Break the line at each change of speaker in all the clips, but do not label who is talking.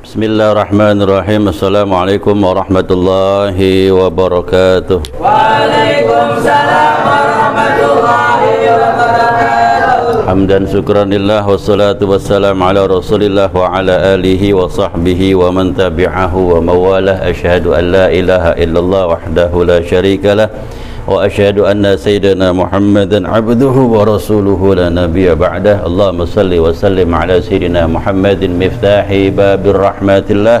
Bismillahirrahmanirrahim. Assalamualaikum warahmatullahi wabarakatuh.
Waalaikumsalam warahmatullahi wabarakatuh.
Hamdan syukranillah Wassalatu wassalam ala rasulillah Wa ala alihi wa sahbihi Wa man tabi'ahu wa mawalah. Ashadu an la ilaha illallah Wahdahu la sharika lah وأشهد أن سيدنا محمدا عبده ورسوله لا نبي بعده. اللهم صل وسلم على سيدنا محمد مفتاح باب الرحمة الله.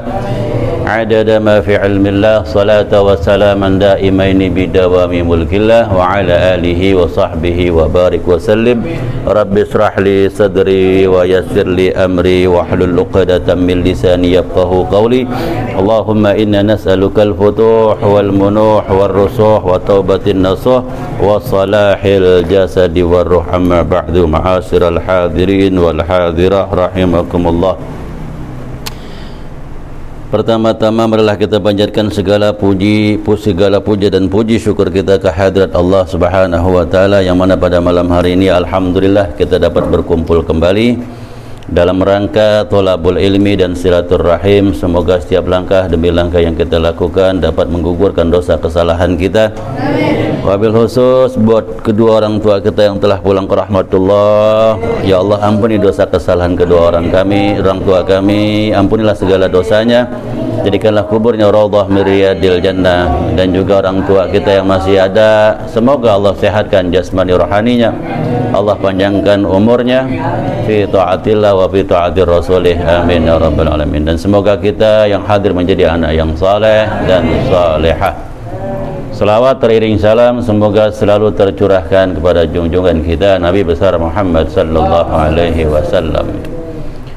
عدد ما في علم الله صلاة وسلاما دائمين بدوام ملك الله وعلى آله وصحبه وبارك وسلم رب اشرح لي صدري ويسر لي أمري واحلل عقدة من لساني يفقه قولي اللهم إنا نسألك الفتوح والمنوح والرسوح وتوبة النصوح وصلاح الجسد والروح أما بعد معاشر الحاضرين والحاضرة رحمكم الله Pertama-tama marilah kita panjatkan segala puji, segala puja dan puji syukur kita ke hadirat Allah Subhanahu wa taala yang mana pada malam hari ini alhamdulillah kita dapat berkumpul kembali dalam rangka tolabul ilmi dan silaturrahim. Semoga setiap langkah demi langkah yang kita lakukan dapat menggugurkan dosa kesalahan kita. Amin. Wabil khusus buat kedua orang tua kita yang telah pulang ke rahmatullah. Ya Allah ampuni dosa kesalahan kedua orang kami, orang tua kami. Ampunilah segala dosanya. Jadikanlah kuburnya raudhah miriyadil jannah dan juga orang tua kita yang masih ada. Semoga Allah sehatkan jasmani rohaninya. Allah panjangkan umurnya fi taatillah wa fi taatir rasulih. Amin ya rabbal alamin. Dan semoga kita yang hadir menjadi anak yang saleh dan salehah. Salawat teriring salam semoga selalu tercurahkan kepada junjungan kita Nabi besar Muhammad sallallahu alaihi wasallam.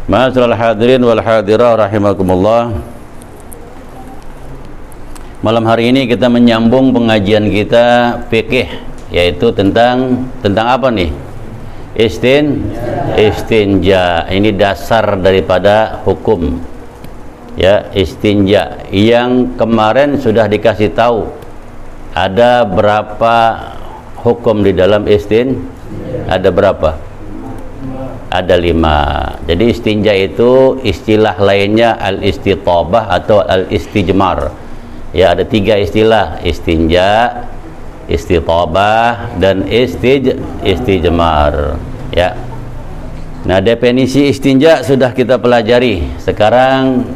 Ma'asyiral hadirin wal hadirah rahimakumullah. Malam hari ini kita menyambung pengajian kita fikih yaitu tentang tentang apa nih? Istin istinja. Ini dasar daripada hukum. Ya, istinja yang kemarin sudah dikasih tahu ada berapa hukum di dalam istin? Ada berapa? Ada lima. Jadi istinja itu istilah lainnya al-istitabah atau al-istijmar ya ada tiga istilah. Istinja istitabah dan istij istijmar. Ya. Nah definisi istinja sudah kita pelajari. Sekarang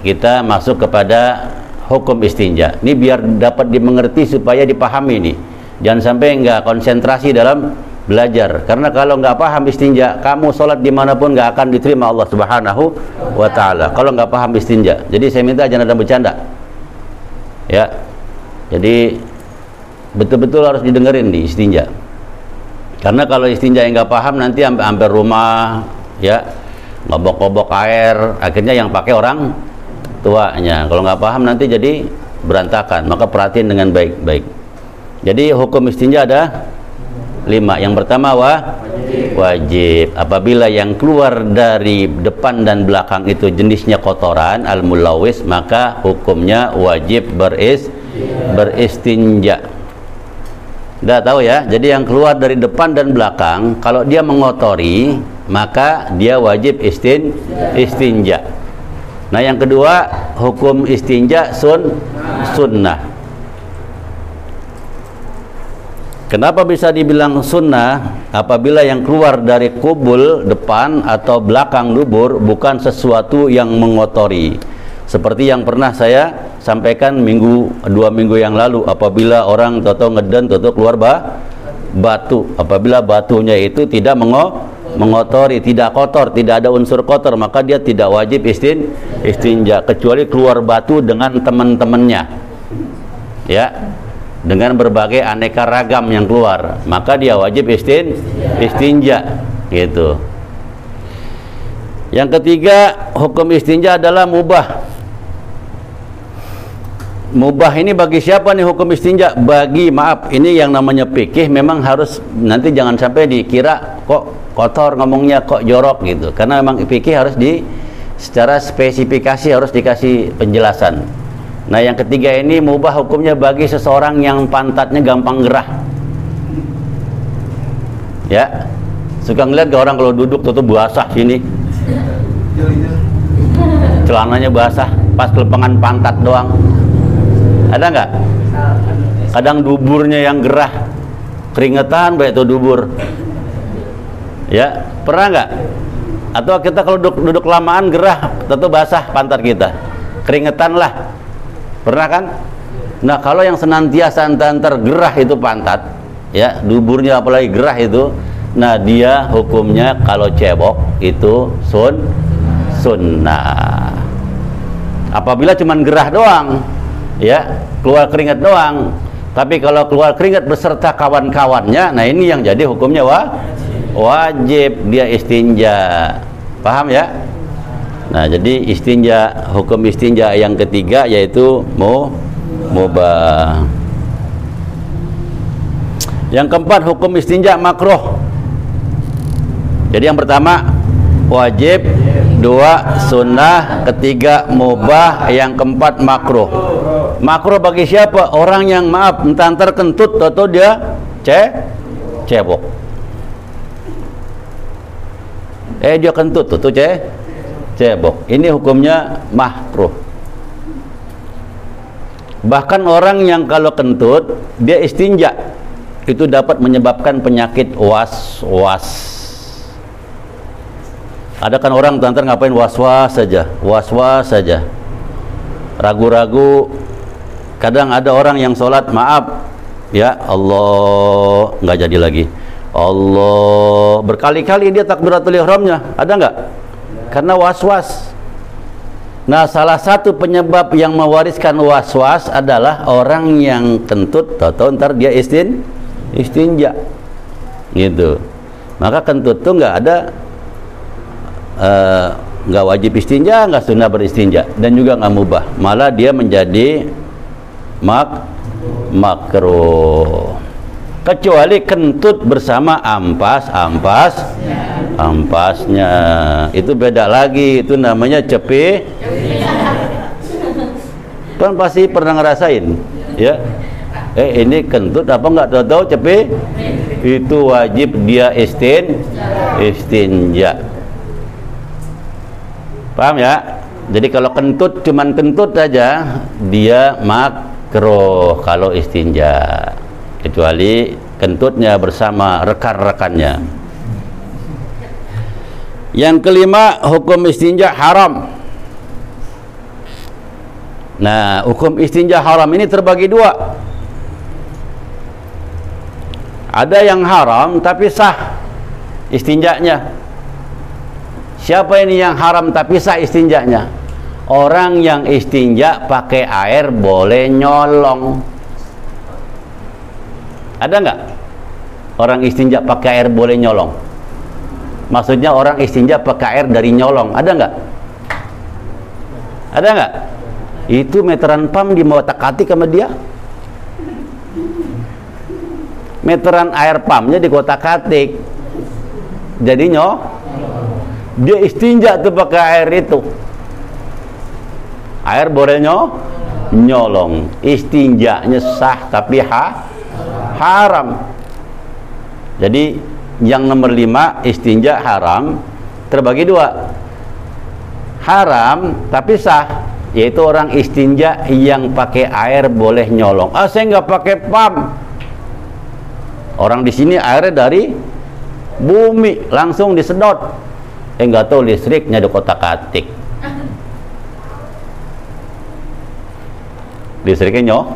kita masuk kepada hukum istinja. Ini biar dapat dimengerti supaya dipahami nih. Jangan sampai enggak konsentrasi dalam belajar. Karena kalau nggak paham istinja kamu sholat di mana pun nggak akan diterima Allah Subhanahu wa taala. Kalau nggak paham istinja. Jadi saya minta jangan ada bercanda ya. Jadi betul-betul harus didengerin di istinja. Karena kalau istinja yang nggak paham nanti hampir rumah ya ngobok-ngobok air akhirnya yang pakai orang tuanya. Kalau nggak paham nanti jadi berantakan. Maka perhatiin dengan baik-baik. Jadi hukum istinja ada lima. Yang pertama wa wajib. Apabila yang keluar dari depan dan belakang itu jenisnya kotoran al mulawis maka hukumnya wajib beris beristinja. Udah tahu ya? Jadi yang keluar dari depan dan belakang kalau dia mengotori maka dia wajib istin istinja. Nah yang kedua hukum istinja sun sunnah Kenapa bisa dibilang sunnah apabila yang keluar dari kubul depan atau belakang dubur bukan sesuatu yang mengotori? Seperti yang pernah saya sampaikan minggu dua minggu yang lalu apabila orang toto ngeden toto keluar ba, batu. Apabila batunya itu tidak mengo, mengotori tidak kotor tidak ada unsur kotor maka dia tidak wajib istin istinja. Kecuali keluar batu dengan teman-temannya. Ya dengan berbagai aneka ragam yang keluar maka dia wajib istin istinja gitu. Yang ketiga hukum istinja adalah mubah. Mubah ini bagi siapa nih hukum istinja? Bagi maaf ini yang namanya pikih memang harus nanti jangan sampai dikira kok kotor ngomongnya kok jorok gitu. Karena memang pikih harus di secara spesifikasi harus dikasih penjelasan Nah yang ketiga ini mubah hukumnya bagi seseorang yang pantatnya gampang gerah. Ya, suka ngeliat ke orang kalau duduk tuh basah sini. celananya basah pas kelepangan pantat doang. Ada nggak? Kadang duburnya yang gerah. Keringetan baik itu dubur. Ya pernah nggak? Atau kita kalau duduk, duduk lamaan gerah tentu basah pantat kita. Keringetan lah pernah kan? Nah kalau yang senantiasa antar gerah itu pantat ya duburnya apalagi gerah itu nah dia hukumnya kalau cebok itu sun sunnah. Apabila cuman gerah doang ya keluar keringat doang tapi kalau keluar keringat beserta kawan-kawannya nah ini yang jadi hukumnya wa wajib dia istinja. Paham ya nah jadi istinja hukum istinja yang ketiga yaitu mu mubah yang keempat hukum istinja makruh. Jadi yang pertama wajib. Dua sunnah. Ketiga mubah yang keempat makruh. Makruh bagi siapa? Orang yang maaf entah terkentut atau dia ce cebok. Eh dia kentut tuh, tuh ce cebok ini hukumnya makruh bahkan orang yang kalau kentut dia istinja itu dapat menyebabkan penyakit was was ada kan orang tantar ngapain was-was saja, was-was saja. Ragu-ragu. Kadang ada orang yang sholat, maaf, ya Allah nggak jadi lagi. Allah berkali-kali dia takbiratul ihramnya, ada nggak? Karena was-was. Nah, salah satu penyebab yang mewariskan was-was adalah orang yang kentut, tahu ntar dia istin, istinja, gitu. Maka kentut tuh nggak ada Eh, nggak wajib istinja, nggak sunnah beristinja dan juga nggak mubah. Malah dia menjadi mak makro Kecuali kentut bersama ampas, ampas, ampasnya itu beda lagi. Itu namanya cepi. Kan pasti pernah ngerasain, ya. Eh ini kentut apa nggak tahu-tahu cepi? Itu wajib dia istin, istinja Paham ya? Jadi kalau kentut cuman kentut aja dia makro kalau istinja. Kecuali kentutnya bersama rekan-rekannya. Yang kelima hukum istinja haram. Nah, hukum istinja haram ini terbagi dua. Ada yang haram tapi sah istinjanya Siapa ini yang haram tapi sah istinjanya? Orang yang istinja pakai air boleh nyolong. Ada nggak? Orang istinja pakai air boleh nyolong. Maksudnya orang istinja pakai air dari nyolong. Ada nggak? Ada nggak? Itu meteran pam di bawah takati sama dia. Meteran air pamnya di kota katik. Jadi nyolong dia istinja tuh pakai air itu air boleh nyolong istinjanya sah tapi ha haram. Jadi yang nomor lima istinja haram terbagi dua. Haram tapi sah yaitu orang istinja yang pakai air boleh nyolong. Ah saya nggak pakai pam orang di sini airnya dari bumi langsung disedot. Eh nggak tahu listriknya di kota katik. Listriknya nyok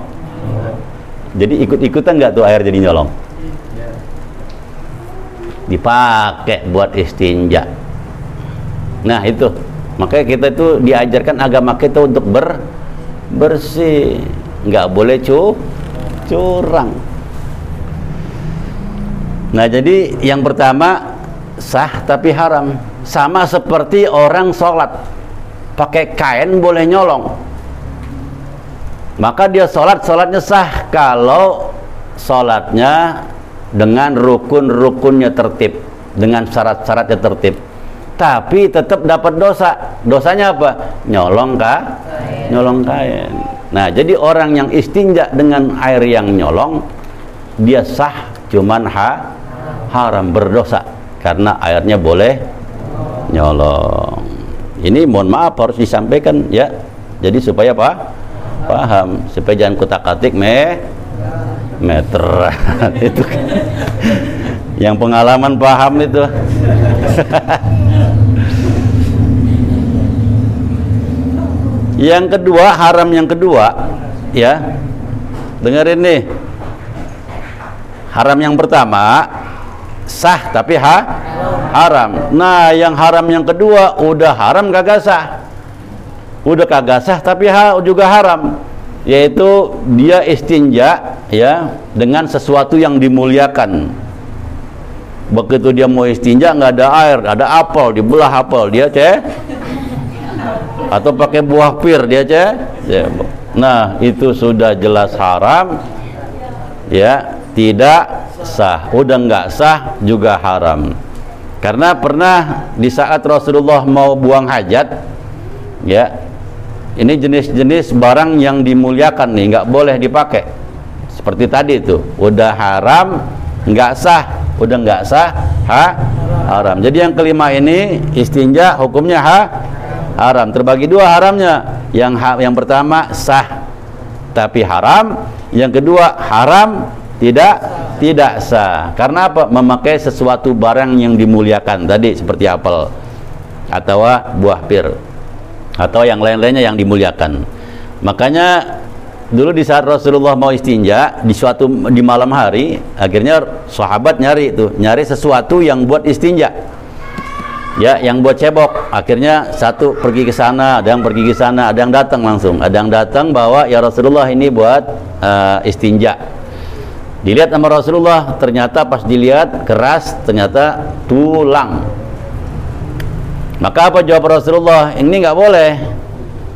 jadi ikut-ikutan nggak tuh air jadi nyolong? Dipakai buat istinja. Nah itu. Makanya kita itu diajarkan agama kita untuk ber bersih. Nggak boleh cu curang. Nah jadi yang pertama sah tapi haram. Sama seperti orang sholat. Pakai kain boleh nyolong maka dia sholat sholatnya sah. Kalau sholatnya dengan rukun-rukunnya tertib dengan syarat-syaratnya tertib. Tapi tetap dapat dosa. Dosanya apa? Nyolong kah nyolong kain. Nah jadi orang yang istinja dengan air yang nyolong dia sah cuman ha haram berdosa. Karena airnya boleh nyolong. Ini mohon maaf harus disampaikan ya. Jadi supaya apa paham. Supaya jangan kutak-atik me. Meter. Itu yang pengalaman paham itu. Yang kedua haram yang kedua ya. Dengerin nih. Haram yang pertama sah tapi ha haram. Nah yang haram yang kedua udah haram kagak sah udah kagak sah tapi ha juga haram. Yaitu dia istinja ya dengan sesuatu yang dimuliakan. Begitu dia mau istinja nggak ada air ada apel dibelah apel dia ceh. Atau pakai buah pir dia ceh. Nah itu sudah jelas haram ya tidak sah. Udah nggak sah juga haram. Karena pernah di saat Rasulullah mau buang hajat ya ini jenis-jenis barang yang dimuliakan nih nggak boleh dipakai. Seperti tadi itu udah haram nggak sah. Udah nggak sah ha? Haram. Jadi yang kelima ini istinja hukumnya ha? Haram. Terbagi dua haramnya. Yang ha, yang pertama sah. Tapi haram. Yang kedua haram tidak tidak sah. Karena apa? Memakai sesuatu barang yang dimuliakan. Tadi seperti apel atau buah pir atau yang lain-lainnya yang dimuliakan. Makanya dulu di saat Rasulullah mau istinja di suatu di malam hari akhirnya sahabat nyari itu nyari sesuatu yang buat istinja. Ya yang buat cebok. Akhirnya satu pergi ke sana ada yang pergi ke sana ada yang datang langsung. Ada yang datang bawa ya Rasulullah ini buat uh, istinja. Dilihat sama Rasulullah ternyata pas dilihat keras ternyata tulang maka apa jawab Rasulullah? Ini nggak boleh.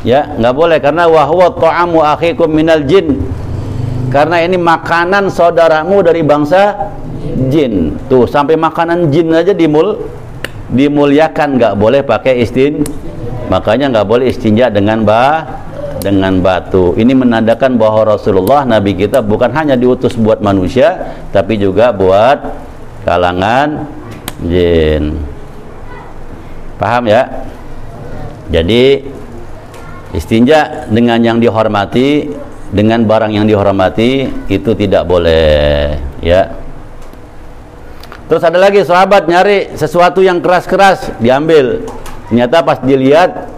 Ya nggak boleh karena wahwa ta'amu akhikum minal jin. Karena ini makanan saudaramu dari bangsa jin. Tuh sampai makanan jin aja dimul dimuliakan. Nggak boleh pakai istin makanya nggak boleh istinja dengan bah dengan batu. Ini menandakan bahwa Rasulullah Nabi kita bukan hanya diutus buat manusia tapi juga buat kalangan jin. Paham ya? Jadi istinja dengan yang dihormati dengan barang yang dihormati itu tidak boleh ya. Terus ada lagi sahabat nyari sesuatu yang keras-keras diambil. Ternyata pas dilihat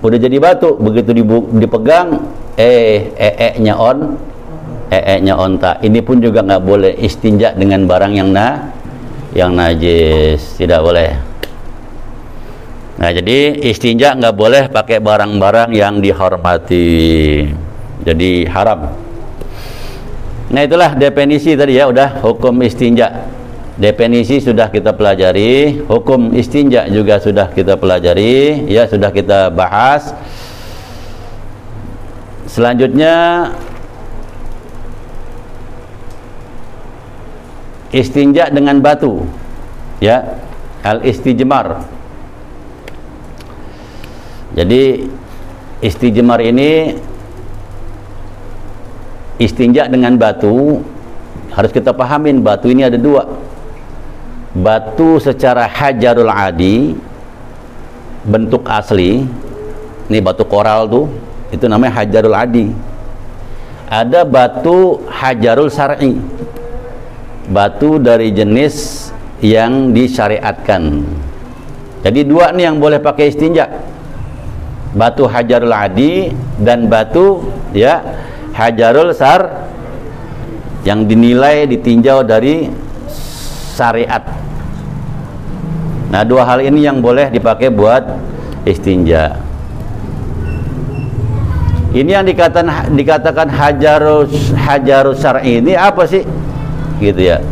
udah jadi batu begitu dipegang eh ee-nya on ee-nya onta ini pun juga nggak boleh istinja dengan barang yang na yang najis tidak boleh nah jadi istinja nggak boleh pakai barang-barang yang dihormati jadi haram nah itulah definisi tadi ya udah hukum istinja Definisi sudah kita pelajari, hukum istinja juga sudah kita pelajari, ya sudah kita bahas. Selanjutnya istinja dengan batu. Ya, al-istijmar. Jadi istijmar ini istinja dengan batu. Harus kita pahamin batu ini ada dua. Batu secara hajarul adi bentuk asli ini batu koral tuh itu namanya hajarul adi. Ada batu hajarul syar'i batu dari jenis yang disyariatkan. Jadi dua nih yang boleh pakai istinja batu hajarul adi dan batu ya hajarul sar yang dinilai ditinjau dari syariat. Nah, dua hal ini yang boleh dipakai buat istinja. Ini yang dikatakan dikatakan hajarus hajarus syar'i ini apa sih? Gitu ya.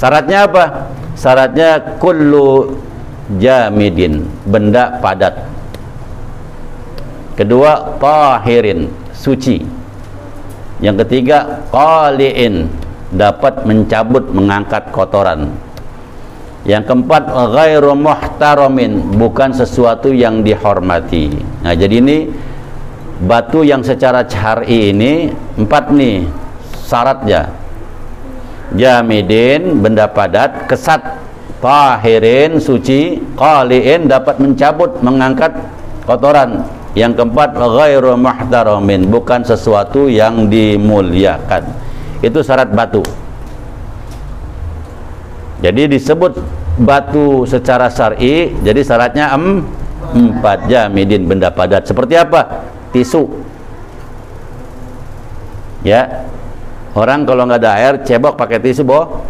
Syaratnya apa? Syaratnya kullu jamidin, benda padat. Kedua, tahirin, suci. Yang ketiga, qali'in, dapat mencabut mengangkat kotoran. Yang keempat ghairu muhtaramin bukan sesuatu yang dihormati. Nah jadi ini batu yang secara syar'i ini empat nih syaratnya. Jamidin benda padat kesat. Tahirin suci. Qaliin dapat mencabut mengangkat kotoran yang keempat ghairu muhtaramin bukan sesuatu yang dimuliakan. Itu syarat batu. Jadi disebut batu secara syar'i jadi syaratnya em, empat. Jamidin benda padat. Seperti apa? Tisu. Ya. Orang kalau nggak ada air cebok pakai tisu boh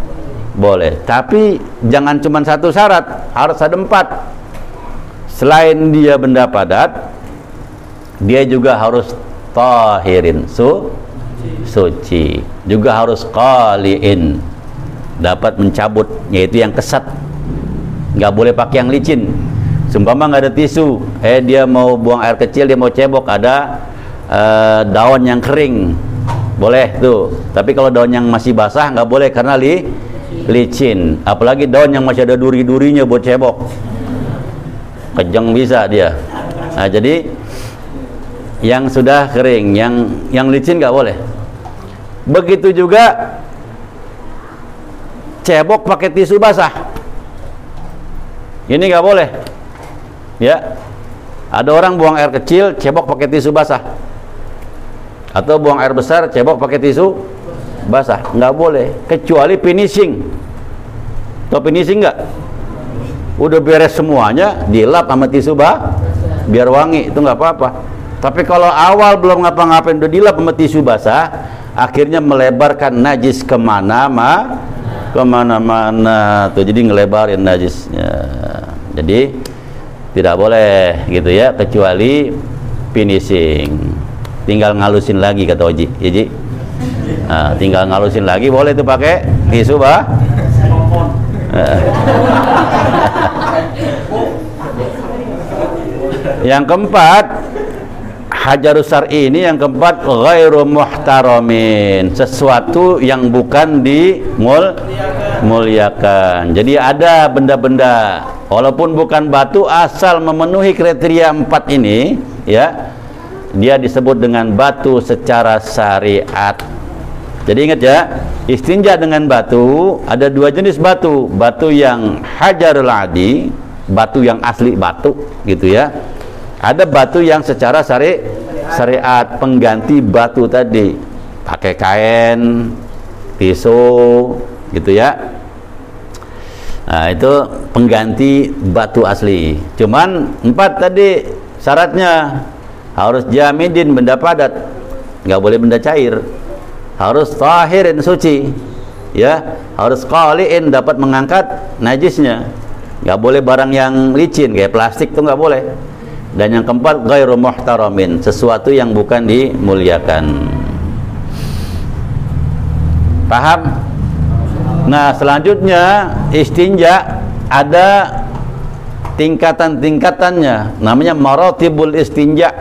boleh. Tapi jangan cuma satu syarat harus ada empat. Selain dia benda padat dia juga harus tahirin. Su suci. Juga harus qaliin. Dapat mencabut yaitu yang kesat. Nggak boleh pakai yang licin. Sumpama nggak ada tisu. Eh dia mau buang air kecil dia mau cebok. Ada uh, daun yang kering. Boleh tuh. Tapi kalau daun yang masih basah nggak boleh karena li licin. Apalagi daun yang masih ada duri-durinya buat cebok. Kejang bisa dia. Nah jadi yang sudah kering yang yang licin nggak boleh. Begitu juga cebok pakai tisu basah. Ini nggak boleh. Ya. Ada orang buang air kecil cebok pakai tisu basah. Atau buang air besar cebok pakai tisu basah. Nggak boleh. Kecuali finishing. Atau finishing nggak? Udah beres semuanya dilap sama tisu bah biar wangi. Itu nggak apa-apa tapi kalau awal belum ngapa-ngapain udah dilap sama tisu basah akhirnya melebarkan najis ke mana ma? Ke mana-mana tuh. Jadi ngelebarin najisnya. Jadi tidak boleh gitu ya kecuali finishing. Tinggal ngalusin lagi kata Oji. Ya nah, tinggal ngalusin lagi boleh tuh pakai tisu bah yang keempat hajarus syar'i ini yang keempat ghairu muhtaramin sesuatu yang bukan dimul muliakan. Jadi ada benda-benda walaupun bukan batu asal memenuhi kriteria empat ini ya dia disebut dengan batu secara syariat. Jadi ingat ya istinja dengan batu ada dua jenis batu. Batu yang hajarul adi batu yang asli batu gitu ya ada batu yang secara syari syariat pengganti batu tadi. Pakai kain tisu gitu ya. Nah itu pengganti batu asli. Cuman empat tadi syaratnya harus jamidin benda padat. Nggak boleh benda cair. Harus tahirin suci ya. Harus qaliin dapat mengangkat najisnya. Nggak boleh barang yang licin kayak plastik tuh nggak boleh dan yang keempat ghairu muhtaramin sesuatu yang bukan dimuliakan paham nah selanjutnya istinja ada tingkatan-tingkatannya namanya maratibul istinja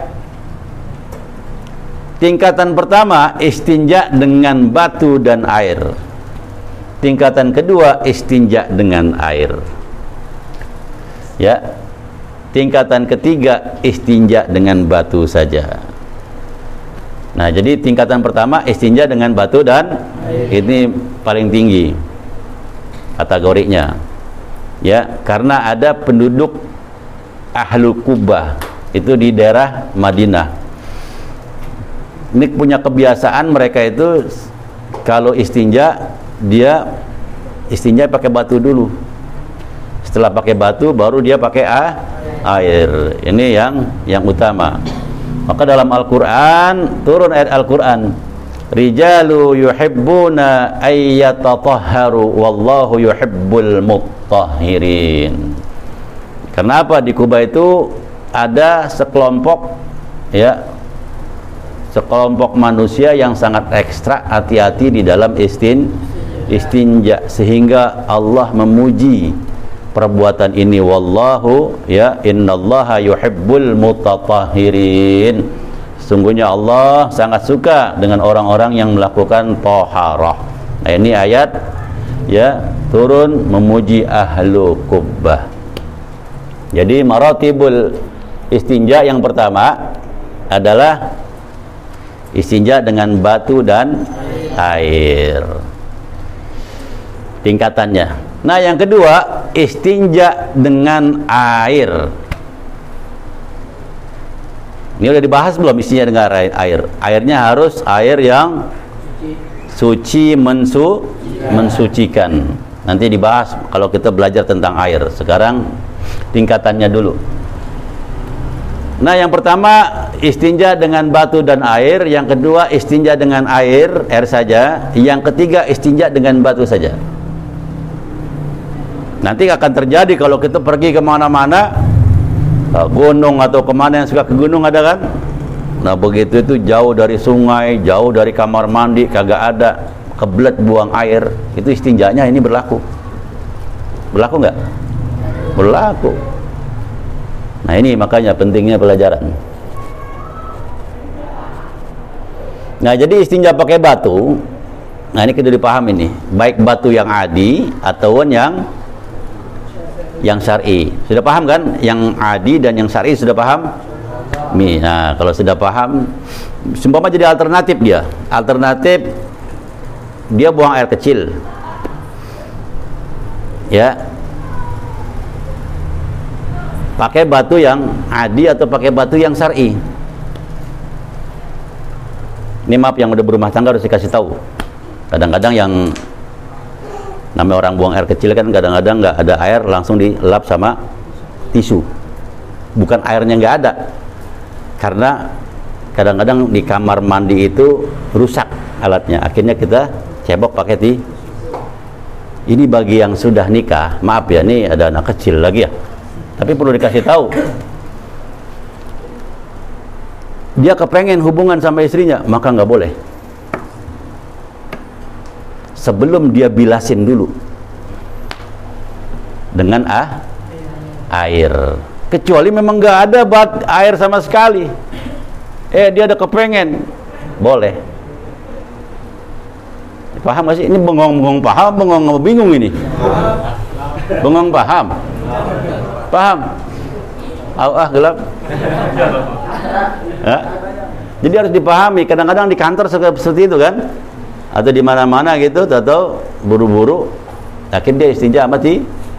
Tingkatan pertama istinja dengan batu dan air. Tingkatan kedua istinja dengan air. Ya. Tingkatan ketiga istinja dengan batu saja. Nah, jadi tingkatan pertama istinja dengan batu dan air. ini paling tinggi kategorinya. Ya, karena ada penduduk ahlu Kubah itu di daerah Madinah ini punya kebiasaan mereka itu kalau istinja dia istinja pakai batu dulu setelah pakai batu baru dia pakai ah, air. Ini yang yang utama. Maka dalam Al-Quran turun ayat Al-Quran. Rijalu yuhibbuna ayyatatahharu wallahu yuhibbul mutahhirin kenapa di Kuba itu ada sekelompok ya sekelompok manusia yang sangat ekstra hati-hati di dalam istin istinja sehingga Allah memuji perbuatan ini wallahu ya innallaha yuhibbul mutatahhirin. Sungguhnya Allah sangat suka dengan orang-orang yang melakukan taharah nah ini ayat ya turun memuji ahlu kubbah. Jadi maratibul istinja yang pertama adalah istinja dengan batu dan air. Tingkatannya. Nah yang kedua istinja dengan air Ini udah dibahas belum isinya dengan air? Airnya harus air yang suci mensu mensucikan. Nanti dibahas kalau kita belajar tentang air. Sekarang tingkatannya dulu. Nah, yang pertama istinja dengan batu dan air, yang kedua istinja dengan air, air saja, yang ketiga istinja dengan batu saja. Nanti akan terjadi kalau kita pergi ke mana-mana, gunung atau ke mana yang suka ke gunung ada kan? Nah begitu itu jauh dari sungai jauh dari kamar mandi kagak ada. Kebelet buang air. Itu istinjanya ini berlaku. Berlaku nggak? Berlaku. Nah ini makanya pentingnya pelajaran. Nah jadi istinja pakai batu. Nah ini kita dipahami nih. Baik batu yang adi ataupun yang yang syar'i. Sudah paham kan? Yang adi dan yang syar'i sudah paham? Nah, kalau sudah paham, seumpama jadi alternatif dia. Alternatif dia buang air kecil. Ya. Pakai batu yang adi atau pakai batu yang syar'i. Ini maaf yang udah berumah tangga harus dikasih tahu. Kadang-kadang yang namanya orang buang air kecil kan kadang-kadang nggak ada air langsung dilap sama tisu. Bukan airnya nggak ada. Karena kadang-kadang di kamar mandi itu rusak alatnya. Akhirnya kita cebok pakai ti ini bagi yang sudah nikah maaf ya nih ada anak kecil lagi ya. Tapi perlu dikasih tahu. Dia kepengen hubungan sama istrinya maka nggak boleh sebelum dia bilasin dulu. Dengan ah air. Kecuali memang nggak ada bat air sama sekali. Eh dia ada kepengen. Boleh. Paham gak sih? Ini bengong-bengong paham bengong bingung ini? Bengong paham. Paham. Ah, ah gelap. Ya? jadi harus dipahami. Kadang-kadang di kantor seperti itu kan atau di mana-mana gitu atau buru-buru. Akhirnya dia istinja sama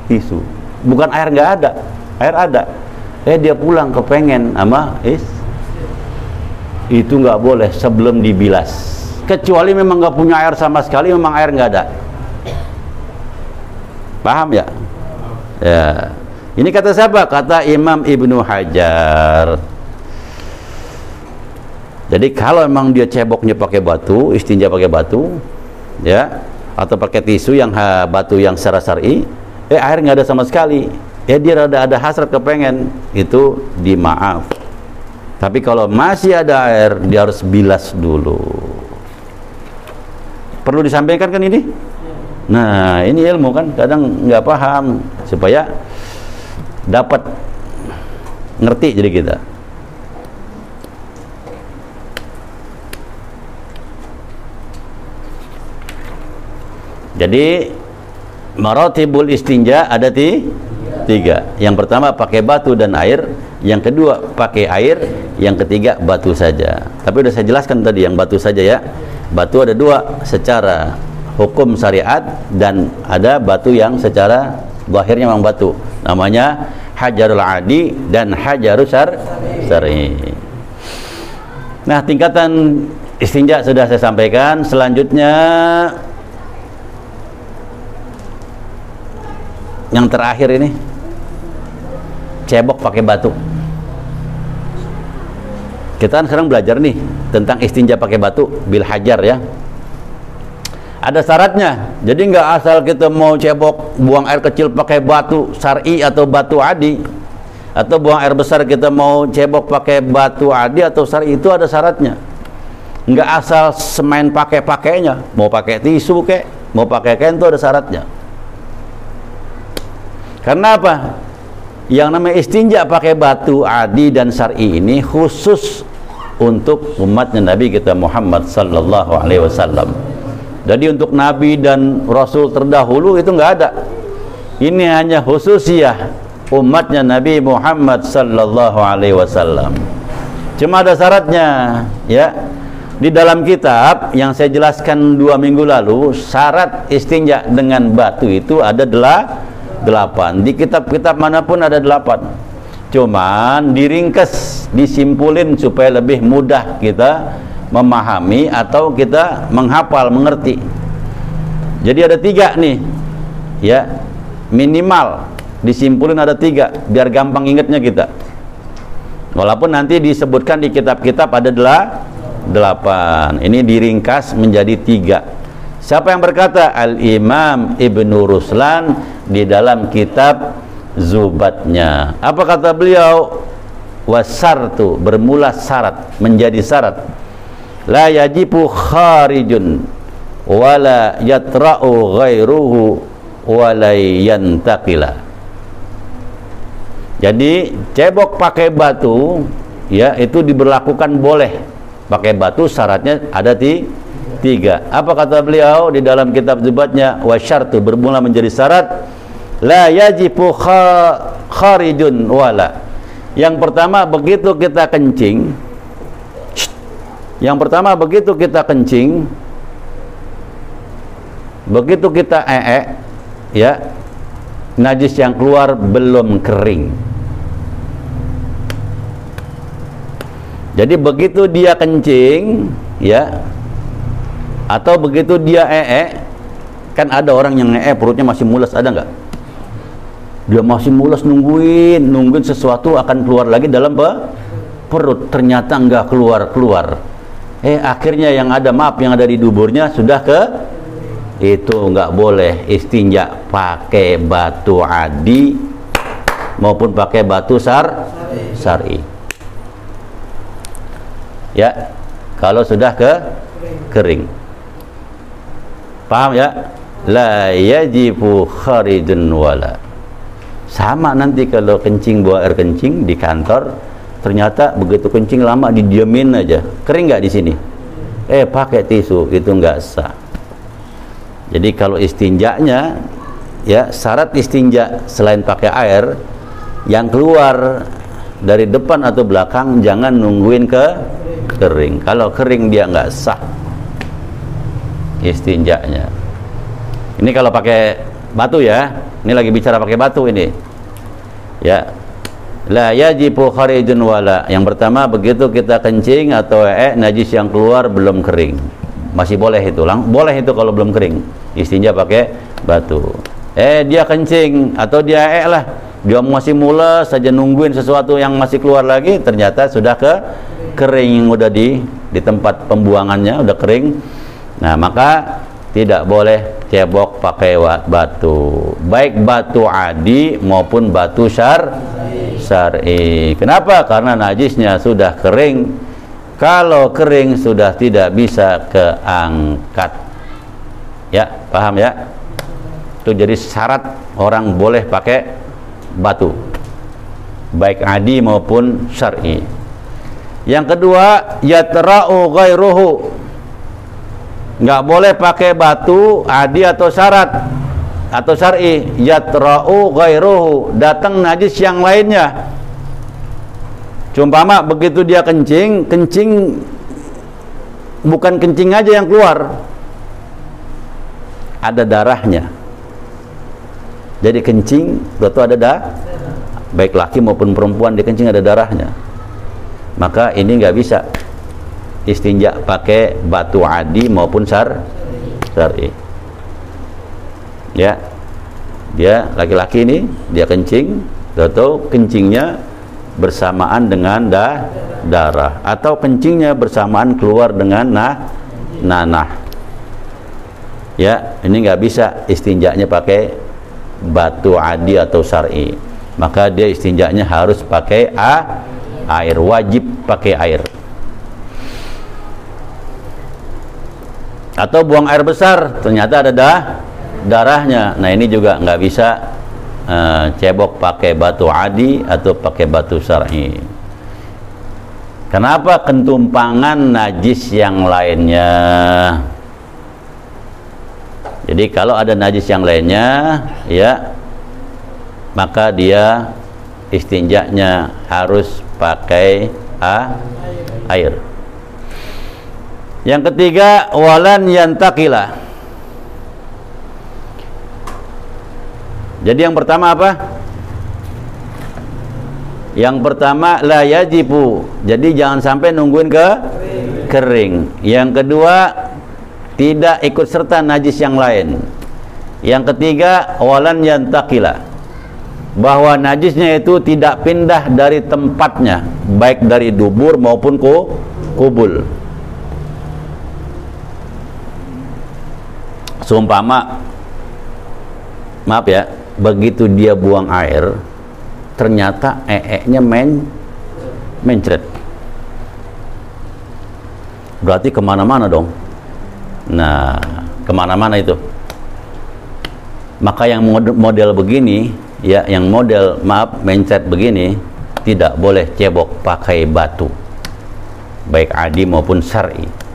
tisu bukan air nggak ada. Air ada. Eh dia pulang kepengen sama is. Itu nggak boleh sebelum dibilas. Kecuali memang nggak punya air sama sekali memang air nggak ada. Paham ya? Ya. Ini kata siapa? Kata Imam Ibnu Hajar jadi kalau memang dia ceboknya pakai batu, istinja pakai batu, ya, atau pakai tisu yang ha, batu yang secara syar'i, eh air nggak ada sama sekali, ya dia ada ada hasrat kepengen, itu dimaaf. Tapi kalau masih ada air, dia harus bilas dulu. Perlu disampaikan kan ini? Nah, ini ilmu kan kadang nggak paham supaya dapat ngerti jadi kita. Jadi maratibul istinja ada di tiga. Yang pertama pakai batu dan air, yang kedua pakai air, yang ketiga batu saja. Tapi sudah saya jelaskan tadi yang batu saja ya. Batu ada dua secara hukum syariat dan ada batu yang secara zahirnya memang batu. Namanya hajarul adi dan hajarul syar syari. Nah, tingkatan istinja sudah saya sampaikan. Selanjutnya yang terakhir ini cebok pakai batu. Kita kan sekarang belajar nih tentang istinja pakai batu bil hajar ya. Ada syaratnya jadi nggak asal kita mau cebok buang air kecil pakai batu sari atau batu adi atau buang air besar kita mau cebok pakai batu adi atau sari itu ada syaratnya. Nggak asal semain pakai pakainya mau pakai tisu kek mau pakai kain itu ada syaratnya karena apa? Yang namanya istinja pakai batu adi dan syar'i ini khusus untuk umatnya Nabi kita Muhammad sallallahu alaihi wasallam. Jadi untuk nabi dan rasul terdahulu itu enggak ada. Ini hanya khususiyah umatnya Nabi Muhammad sallallahu alaihi wasallam. Cuma ada syaratnya, ya. Di dalam kitab yang saya jelaskan dua minggu lalu, syarat istinja dengan batu itu ada delapan delapan. Di kitab-kitab mana pun ada delapan. Cuman diringkes disimpulin supaya lebih mudah kita memahami atau kita menghafal mengerti. Jadi ada tiga nih ya. Minimal disimpulin ada tiga biar gampang ingatnya kita. Walaupun nanti disebutkan di kitab-kitab ada delapan. Ini diringkas menjadi tiga siapa yang berkata? Al-Imam Ibnu Ruslan di dalam kitab Zubatnya. Apa kata beliau? Wasartu bermula syarat menjadi syarat. La yajibu kharijun wala yatra'u ghairuhu wala yantaqila. Jadi cebok pakai batu ya itu diberlakukan boleh. Pakai batu syaratnya ada di tiga. Apa kata beliau di dalam kitab zubatnya? Wasyartu bermula menjadi syarat. La yajibu kharijun wala. Yang pertama begitu kita kencing yang pertama begitu kita kencing begitu kita ee ya najis yang keluar belum kering. Jadi begitu dia kencing, ya, atau begitu dia ee, kan ada orang yang ee perutnya masih mules, ada nggak? Dia masih mules nungguin, nungguin sesuatu akan keluar lagi dalam perut. Ternyata nggak keluar keluar. Eh akhirnya yang ada maaf yang ada di duburnya sudah ke itu nggak boleh istinja pakai batu adi maupun pakai batu sar sari ya kalau sudah ke kering paham ya? La yajibu kharijun wala. Sama nanti kalau kencing buang air kencing di kantor ternyata begitu kencing lama didiamin aja. Kering nggak di sini? Eh pakai tisu itu nggak sah. Jadi kalau istinjaknya ya syarat istinja selain pakai air yang keluar dari depan atau belakang jangan nungguin ke kering. Kalau kering dia nggak sah istinjaknya. Ini kalau pakai batu ya ini lagi bicara pakai batu ini. Ya. La yajibu kharijun wala. Yang pertama begitu kita kencing atau eh najis yang keluar belum kering. Masih boleh itu lang boleh itu kalau belum kering. Istinja pakai batu. Eh dia kencing atau dia eh lah. Dia masih mules saja nungguin sesuatu yang masih keluar lagi ternyata sudah ke kering udah di di tempat pembuangannya udah kering nah maka tidak boleh cebok pakai batu. Baik batu adi maupun batu syar syar'i. Kenapa? Karena najisnya sudah kering. Kalau kering sudah tidak bisa keangkat. Ya paham ya? Itu jadi syarat orang boleh pakai batu. Baik adi maupun syar'i. Yang kedua, yatra'u ghairuhu. Enggak boleh pakai batu adi atau syarat atau syar'i. Yatra'u ghairuhu, datang najis yang lainnya. Cumpama begitu dia kencing, kencing bukan kencing aja yang keluar. Ada darahnya. Jadi kencing, betul ada dah baik laki maupun perempuan dia kencing ada darahnya maka ini nggak bisa istinja pakai batu adi maupun sar syar'i ya. Dia laki-laki ini dia kencing atau kencingnya bersamaan dengan da, darah. Atau kencingnya bersamaan keluar dengan nah, nanah. Ya ini nggak bisa istinjaknya pakai batu adi atau syar'i maka dia istinjaknya harus pakai a air wajib pakai air atau buang air besar ternyata ada dah darahnya. Nah ini juga nggak bisa uh, cebok pakai batu adi atau pakai batu syar'i kenapa kentumpangan najis yang lainnya? Jadi kalau ada najis yang lainnya ya maka dia istinjaknya harus pakai a, air. Yang ketiga walan yantakila. Jadi yang pertama apa? Yang pertama la yajibu. Jadi jangan sampai nungguin ke kering. Yang kedua tidak ikut serta najis yang lain. Yang ketiga walan yantakila. Bahwa najisnya itu tidak pindah dari tempatnya, baik dari dubur maupun ku, kubul. Sumpama maaf ya, begitu dia buang air, ternyata ee-nya men mencret. Berarti ke mana-mana dong. Nah ke mana-mana itu. Maka yang model begini ya yang model maaf mencret begini tidak boleh cebok pakai batu. Baik adi maupun syari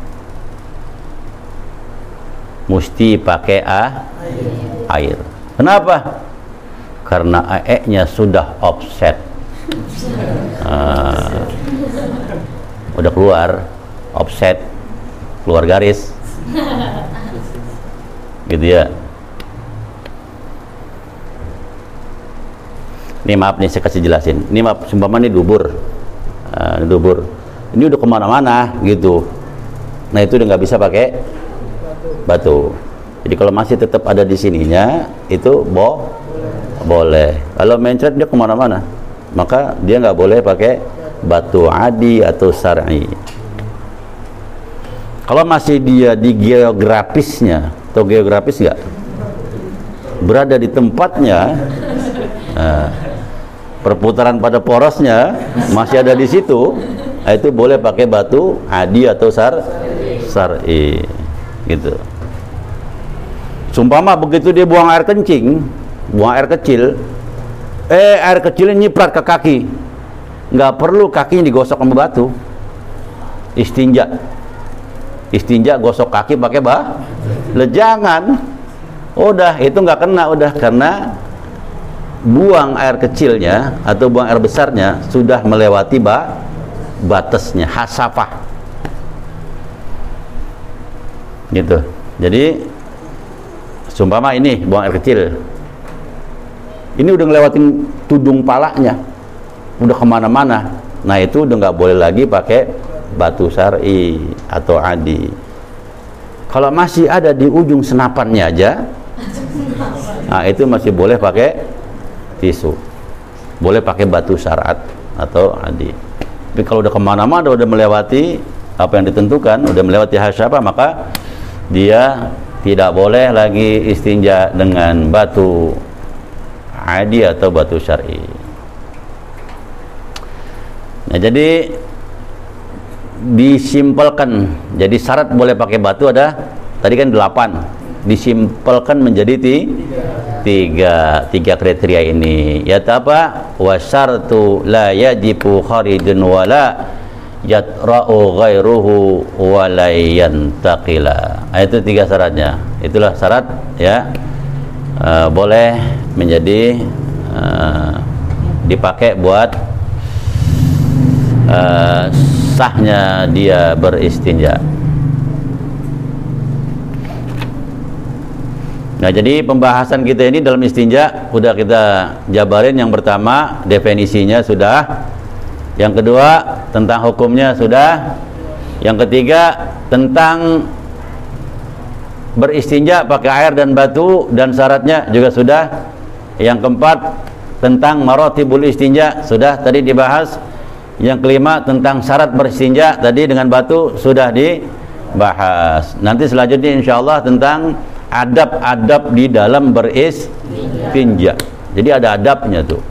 mesti pakai a, air. Kenapa? Karena AE-nya sudah offset. Uh, udah keluar offset keluar garis. Gitu ya. Ini maaf nih saya kasih jelasin. Ini maaf sumpah ini dubur. Uh, dubur. Ini udah ke mana-mana gitu. Nah itu udah nggak bisa pakai batu. Jadi kalau masih tetap ada di sininya itu boh boleh. Kalau mencret dia ke mana-mana. Maka dia nggak boleh pakai batu adi atau sar'i. Kalau masih dia di geografisnya atau geografis nggak? Berada di tempatnya nah, perputaran pada porosnya masih ada di situ nah itu boleh pakai batu adi atau sar sar'i gitu. Sumpama begitu dia buang air kencing buang air kecil eh air kecilnya nyiprat ke kaki. Nggak perlu kakinya digosok sama batu. Istinja. Istinja gosok kaki pakai bah lejangan. Udah itu nggak kena udah. Karena buang air kecilnya atau buang air besarnya sudah melewati bah batasnya hasafah gitu. Jadi sumpama ini buang air kecil. Ini udah ngelewatin tudung palanya. Udah ke mana-mana. Nah itu udah nggak boleh lagi pakai batu sari atau adi. Kalau masih ada di ujung senapannya aja nah itu masih boleh pakai tisu. Boleh pakai batu syarat atau adi. Tapi kalau udah ke mana-mana udah melewati apa yang ditentukan udah melewati hasyaba maka dia tidak boleh lagi istinja dengan batu adi atau batu syar'i. Nah, jadi disimpelkan. Jadi syarat boleh pakai batu ada tadi kan delapan. Disimpelkan menjadi ti, tiga tiga kriteria ini. Ya apa? Wasartu la yajibu kharijun wala yatra'u ghairuhu wa la yantaqila. Nah, itu tiga syaratnya. Itulah syarat ya uh, boleh menjadi uh, dipakai buat uh, sahnya dia beristinja. Nah, jadi pembahasan kita ini dalam istinja sudah kita jabarin yang pertama definisinya sudah. Yang kedua tentang hukumnya sudah. Yang ketiga tentang beristinja pakai air dan batu dan syaratnya juga sudah. Yang keempat tentang marotibul istinja sudah tadi dibahas. Yang kelima tentang syarat beristinja tadi dengan batu sudah dibahas. Nanti selanjutnya insya Allah tentang adab-adab di dalam beristinja. Jadi ada adabnya tuh.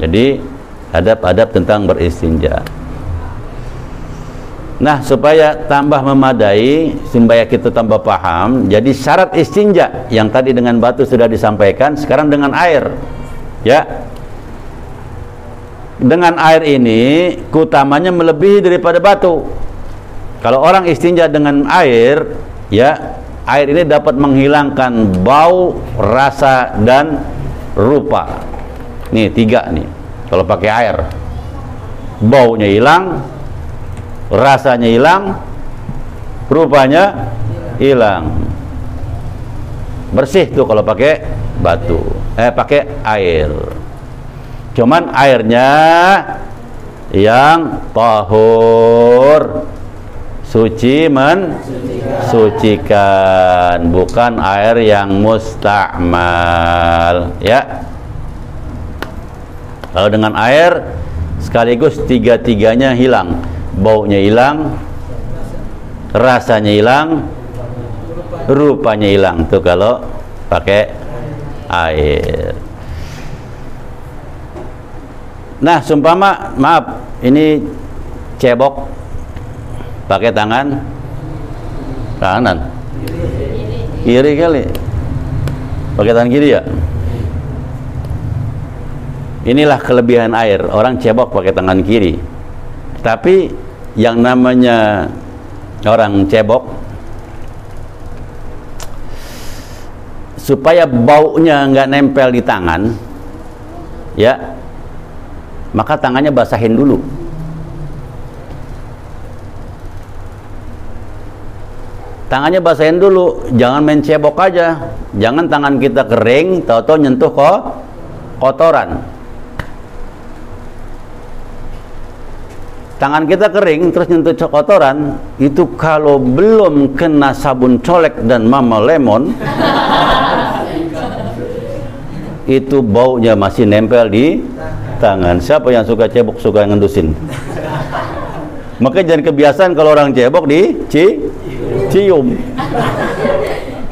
Jadi adab-adab tentang beristinja Nah, supaya tambah memadai, supaya kita tambah paham, jadi syarat istinja yang tadi dengan batu sudah disampaikan, sekarang dengan air. Ya. Dengan air ini keutamanya melebihi daripada batu. Kalau orang istinja dengan air, ya, air ini dapat menghilangkan bau, rasa dan rupa. Nih, tiga nih. Kalau pakai air. Baunya hilang, rasanya hilang rupanya hilang bersih tuh kalau pakai batu eh pakai air cuman airnya yang tahur suci men sucikan bukan air yang mustakmal ya kalau dengan air sekaligus tiga-tiganya hilang. Baunya hilang rasanya hilang rupanya hilang. Tuh kalau pakai air. Nah sumpama maaf ini cebok. Pakai tangan. Kanan. Kiri kali. Pakai tangan kiri ya inilah kelebihan air. Orang cebok pakai tangan kiri. Tapi yang namanya orang cebok supaya baunya nggak nempel di tangan ya maka tangannya basahin dulu. Tangannya basahin dulu. Jangan main cebok aja. Jangan tangan kita kering tahu-tahu nyentuh kok kotoran tangan kita kering terus nyentuh kotoran itu kalau belum kena sabun colek dan mama lemon itu baunya masih nempel di tangan. Siapa yang suka cebok suka ngendusin. Maka jangan kebiasaan kalau orang cebok di ci, cium.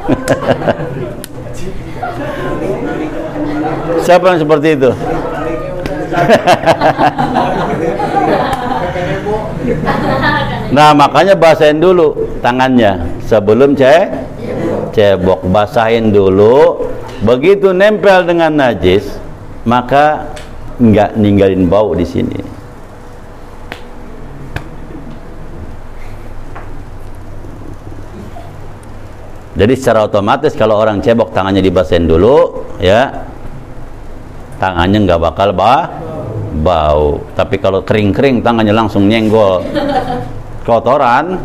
Siapa yang seperti itu nah makanya basahin dulu tangannya. Sebelum ce cebok basahin dulu. Begitu nempel dengan najis maka nggak ninggalin bau di sini. Jadi secara otomatis kalau orang cebok tangannya dibasahin dulu ya. Tangannya nggak bakal bah bau. Tapi kalau kering-kering tangannya langsung nyenggol kotoran.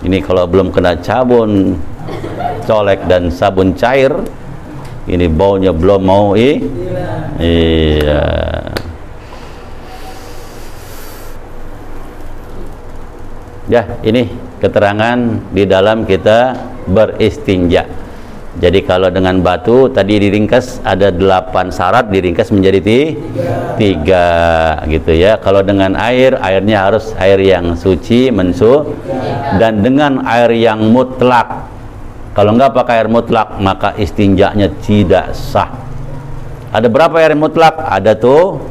Ini kalau belum kena sabun colek dan sabun cair ini baunya belum mau i iya. Ya ini keterangan di dalam kita beristinja jadi kalau dengan batu tadi diringkas ada delapan syarat diringkas menjadi tiga. gitu ya kalau dengan air airnya harus air yang suci mensu dan dengan air yang mutlak kalau enggak pakai air mutlak, maka istinjaknya tidak sah. Ada berapa air mutlak? Ada tuh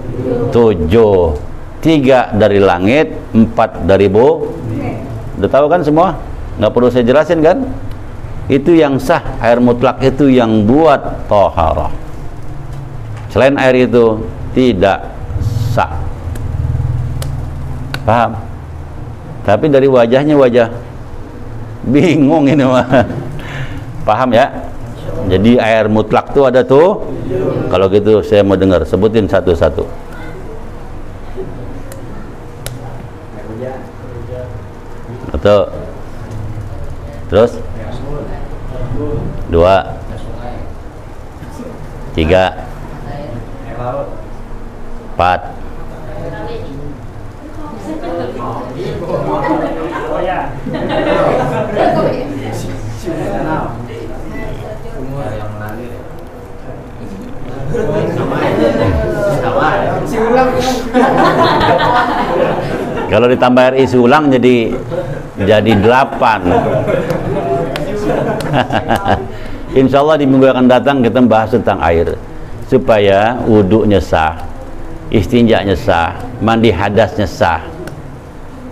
tujuh. Tiga dari langit, empat dari bu. Udah tahu kan semua? Nggak perlu saya jelasin kan? Itu yang sah, air mutlak itu yang buat toharah. Selain air itu tidak sah. Paham? Tapi dari wajahnya wajah bingung ini mah. Paham ya? Jadi air mutlak tuh ada tuh. Kalau gitu saya mau dengar, sebutin satu-satu. Betul. Terus? Dua. Tiga. Empat. Kalau ditambah RI ulang jadi jadi delapan. Insya Allah di minggu akan datang kita bahas tentang air supaya wudhunya sah, istinjaknya sah, mandi hadasnya sah.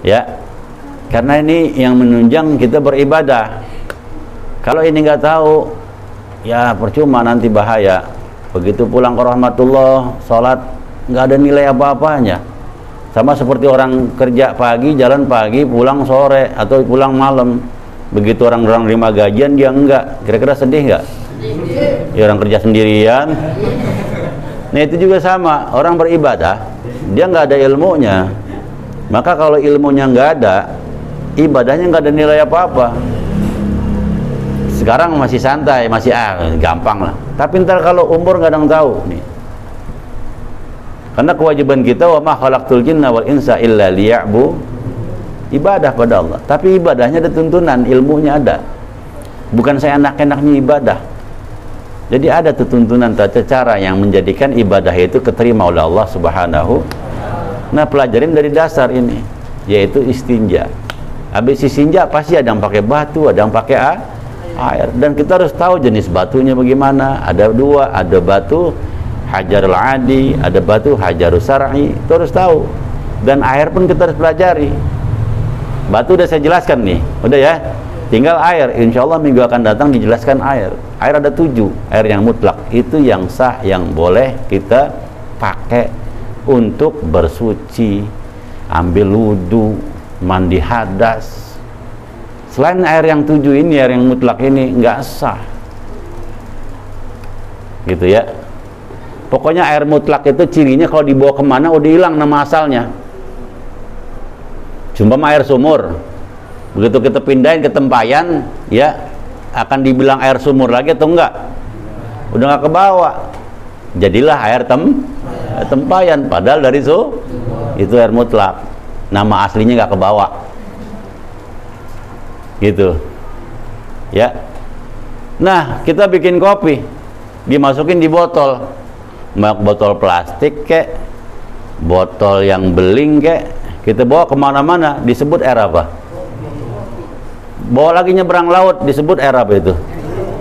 Ya, karena ini yang menunjang kita beribadah. Kalau ini nggak tahu, ya percuma nanti bahaya. Begitu pulang ke rahmatullah, sholat nggak ada nilai apa-apanya. Sama seperti orang kerja pagi, jalan pagi, pulang sore atau pulang malam. Begitu orang-orang terima gajian dia enggak. Kira-kira sedih nggak? Ya orang kerja sendirian. Nah itu juga sama. Orang beribadah, dia nggak ada ilmunya. Maka kalau ilmunya nggak ada, ibadahnya nggak ada nilai apa-apa. Sekarang masih santai, masih ah gampang lah. Tapi ntar kalau umur nggak ada yang tahu nih. Karena kewajiban kita wa ma khalaqtul jinna wal insa illa liya'bu ibadah pada Allah. Tapi ibadahnya ada tuntunan, ilmunya ada. Bukan saya enak-enaknya ibadah. Jadi ada tuntunan tata cara yang menjadikan ibadah itu keterima oleh Allah Subhanahu. Nah, pelajarin dari dasar ini, yaitu istinja. Habis istinja pasti ada yang pakai batu, ada yang pakai air. Dan kita harus tahu jenis batunya bagaimana. Ada dua, ada batu hajarul adi, ada batu hajarul sar'i. Itu harus tahu. Dan air pun kita harus pelajari. Batu udah saya jelaskan nih, udah ya. Tinggal air, insya Allah minggu akan datang dijelaskan air. Air ada tujuh, air yang mutlak itu yang sah, yang boleh kita pakai untuk bersuci, ambil wudhu, mandi hadas. Selain air yang tujuh ini, air yang mutlak ini nggak sah, gitu ya. Pokoknya air mutlak itu cirinya kalau dibawa ke mana udah hilang nama asalnya. Cuma air sumur, begitu kita pindahin ke tempayan ya akan dibilang air sumur lagi atau enggak? Udah nggak ke bawah jadilah air tem tempayan. Padahal dari itu itu air mutlak. Nama aslinya nggak ke bawah gitu. Ya. Nah kita bikin kopi. Dimasukin di botol. Mau botol plastik kek. Botol yang beling kek kita bawa ke mana-mana disebut air apa bawa lagi nyebrang laut disebut air apa itu.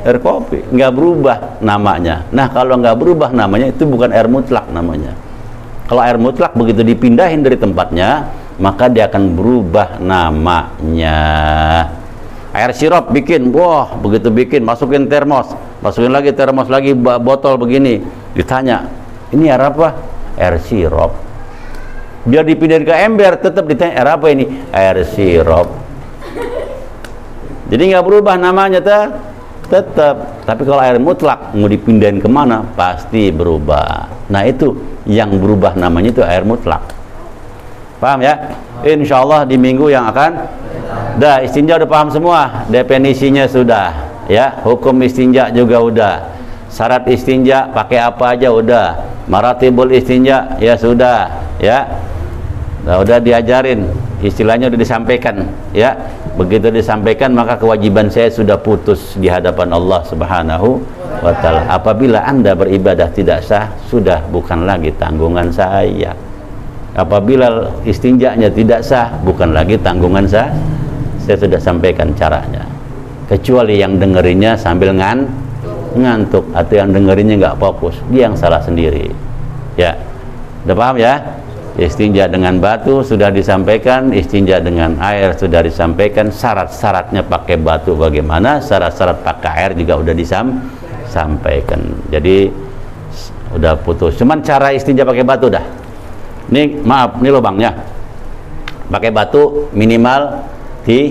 Air kopi nggak berubah namanya. Nah kalau nggak berubah namanya itu bukan air mutlak namanya. Kalau air mutlak begitu dipindahin dari tempatnya maka dia akan berubah namanya. Air sirup bikin wah begitu bikin masukin termos. Masukin lagi termos lagi botol begini. Ditanya ini air apa? Air sirup biar dipindahin ke ember tetap ditanya air apa ini? Air sirup. Jadi nggak berubah namanya ta? tetap tapi kalau air mutlak mau dipindahin ke mana pasti berubah. Nah itu yang berubah namanya itu air mutlak. Paham ya? Insya Allah di minggu yang akan dah istinja udah paham semua. Definisinya sudah ya. Hukum istinja juga udah. Syarat istinja pakai apa aja udah. Maratibul istinja ya sudah ya nah, udah diajarin istilahnya udah disampaikan ya begitu disampaikan maka kewajiban saya sudah putus di hadapan Allah Subhanahu wa taala. Apabila Anda beribadah tidak sah, sudah bukan lagi tanggungan saya. Apabila istinjanya tidak sah, bukan lagi tanggungan saya. Saya sudah sampaikan caranya. Kecuali yang dengerinnya sambil ngan ngantuk atau yang dengerinnya nggak fokus, dia yang salah sendiri. Ya. Udah paham ya? Istinja dengan batu sudah disampaikan istinja dengan air sudah disampaikan syarat-syaratnya pakai batu bagaimana syarat-syarat pakai air juga udah disampaikan. Jadi udah putus. Cuman cara istinja pakai batu dah. Ini maaf ini lubangnya pakai batu minimal di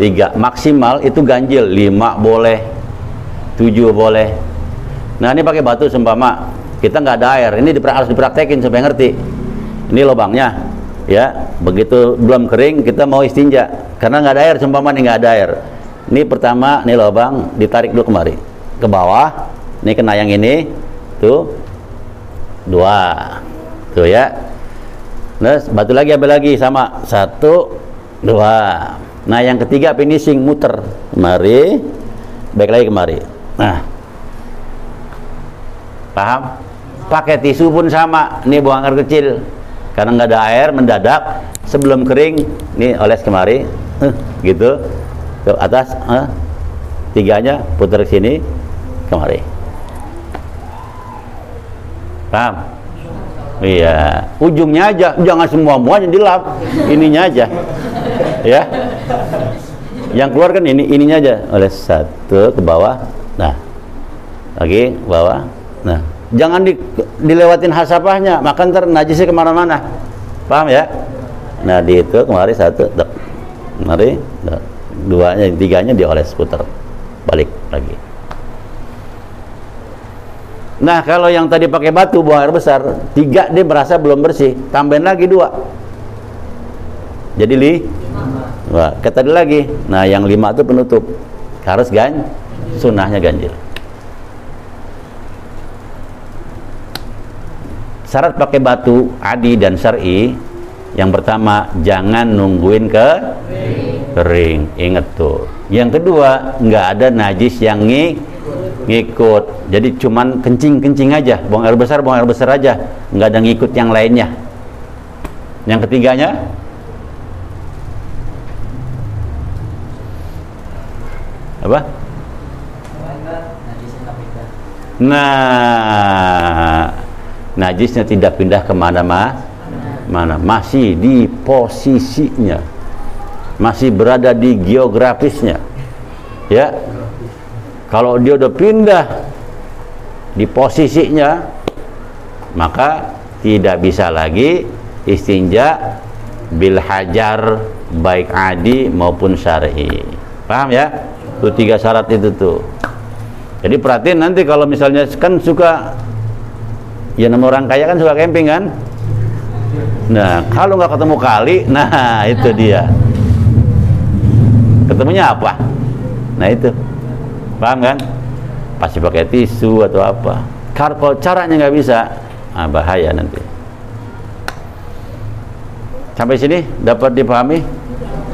tiga. Maksimal itu ganjil. Lima boleh tujuh boleh. Nah ini pakai batu sempama kita nggak ada air. Ini harus dipraktekin supaya ngerti ini lubangnya. Ya begitu belum kering kita mau istinja. Karena nggak ada air sumpah nih nggak ada air. Ini pertama ini lubang ditarik dulu kemari. Ke bawah ini kena yang ini. Tuh. Dua. Tuh ya. Terus batu lagi ambil lagi sama. Satu dua. Nah yang ketiga finishing muter. Kemari. Baik lagi kemari. Nah. Paham? Pakai tisu pun sama. Ini buang air kecil karena nggak ada air mendadak sebelum kering ini oles kemari uh, gitu. Ke atas uh, tiganya putar ke sini kemari. Paham? Iya. Ujungnya aja jangan semua muanya dilap. Ininya aja. Ya. Yang keluar kan ini ininya aja. Oleh satu ke bawah. Nah. Lagi bawah. Nah jangan di, dilewatin hasapahnya maka ntar najisnya ke mana-mana. Paham ya? Nah di itu kemari satu dek. kemari dek. duanya tiganya dioles putar. Balik lagi. Nah kalau yang tadi pakai batu buang air besar tiga dia merasa belum bersih. Tambahin lagi dua. Jadi li? Wah, kata lagi nah yang lima itu penutup. Harus gan sunnahnya ganjil syarat pakai batu adi dan syar'i yang pertama jangan nungguin ke kering inget tuh. Yang kedua nggak ada najis yang ng ngikut. Jadi cuman kencing-kencing aja. Buang air besar buang air besar aja. Nggak ada ngikut yang lainnya. Yang ketiganya? Apa? Nah najisnya tidak pindah ke mana-mana mana. Masih di posisinya. Masih berada di geografisnya. Ya. Kalau dia udah pindah di posisinya maka tidak bisa lagi istinja bil hajar baik adi maupun syar'i. Paham ya? Itu tiga syarat itu tuh. Jadi perhatiin nanti kalau misalnya kan suka ya nama orang kaya kan suka camping kan Nah, kalau nggak ketemu kali, nah itu dia. Ketemunya apa? Nah itu, paham kan? Pasti pakai tisu atau apa. Kalau caranya nggak bisa, nah bahaya nanti. Sampai sini dapat dipahami?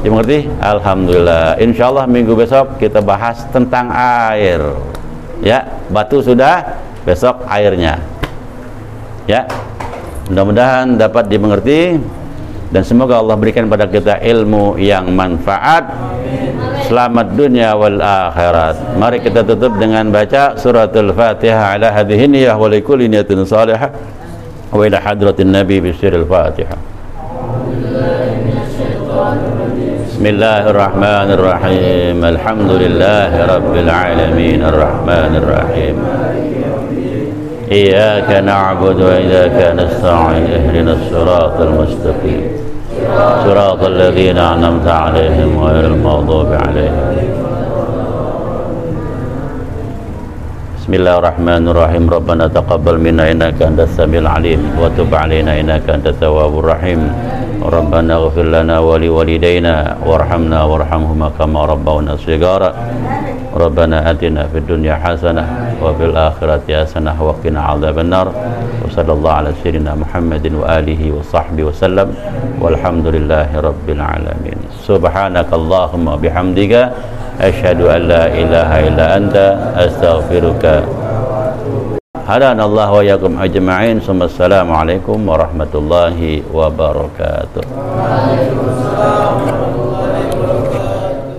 Dimengerti? Alhamdulillah. Insya Allah minggu besok kita bahas tentang air. Ya, batu sudah, besok airnya. Ya, Mudah-mudahan dapat dimengerti dan semoga Allah berikan pada kita ilmu yang manfaat. Selamat dunia wal akhirat. Mari kita tutup dengan baca suratul Fatihah ala hadhihi niyyah wa likulli niyatin salihah wa ila hadratin nabi bi sirril Fatihah. Bismillahirrahmanirrahim. Alhamdulillahi rabbil alamin arrahmanir rahim. إياك نعبد وإياك نستعين اهدنا الصراط المستقيم. صراط الذين أنعمت عليهم غير المغضوب عليهم. بسم الله الرحمن الرحيم. ربنا تقبل منا إنك أنت السميع العليم وتب علينا إنك أنت التواب الرحيم. ربنا اغفر لنا ولوالدينا وارحمنا وارحمهما كما ربونا صغارا. ربنا آتنا في الدنيا حسنة وفي الآخرة حسنة وقنا عذاب النار. وصلى الله على سيدنا محمد وآله وصحبه وسلم. والحمد لله رب العالمين. سبحانك اللهم وبحمدك أشهد أن لا إله إلا أنت أستغفرك هدانا الله وإياكم أجمعين ثم السلام عليكم ورحمة الله وبركاته.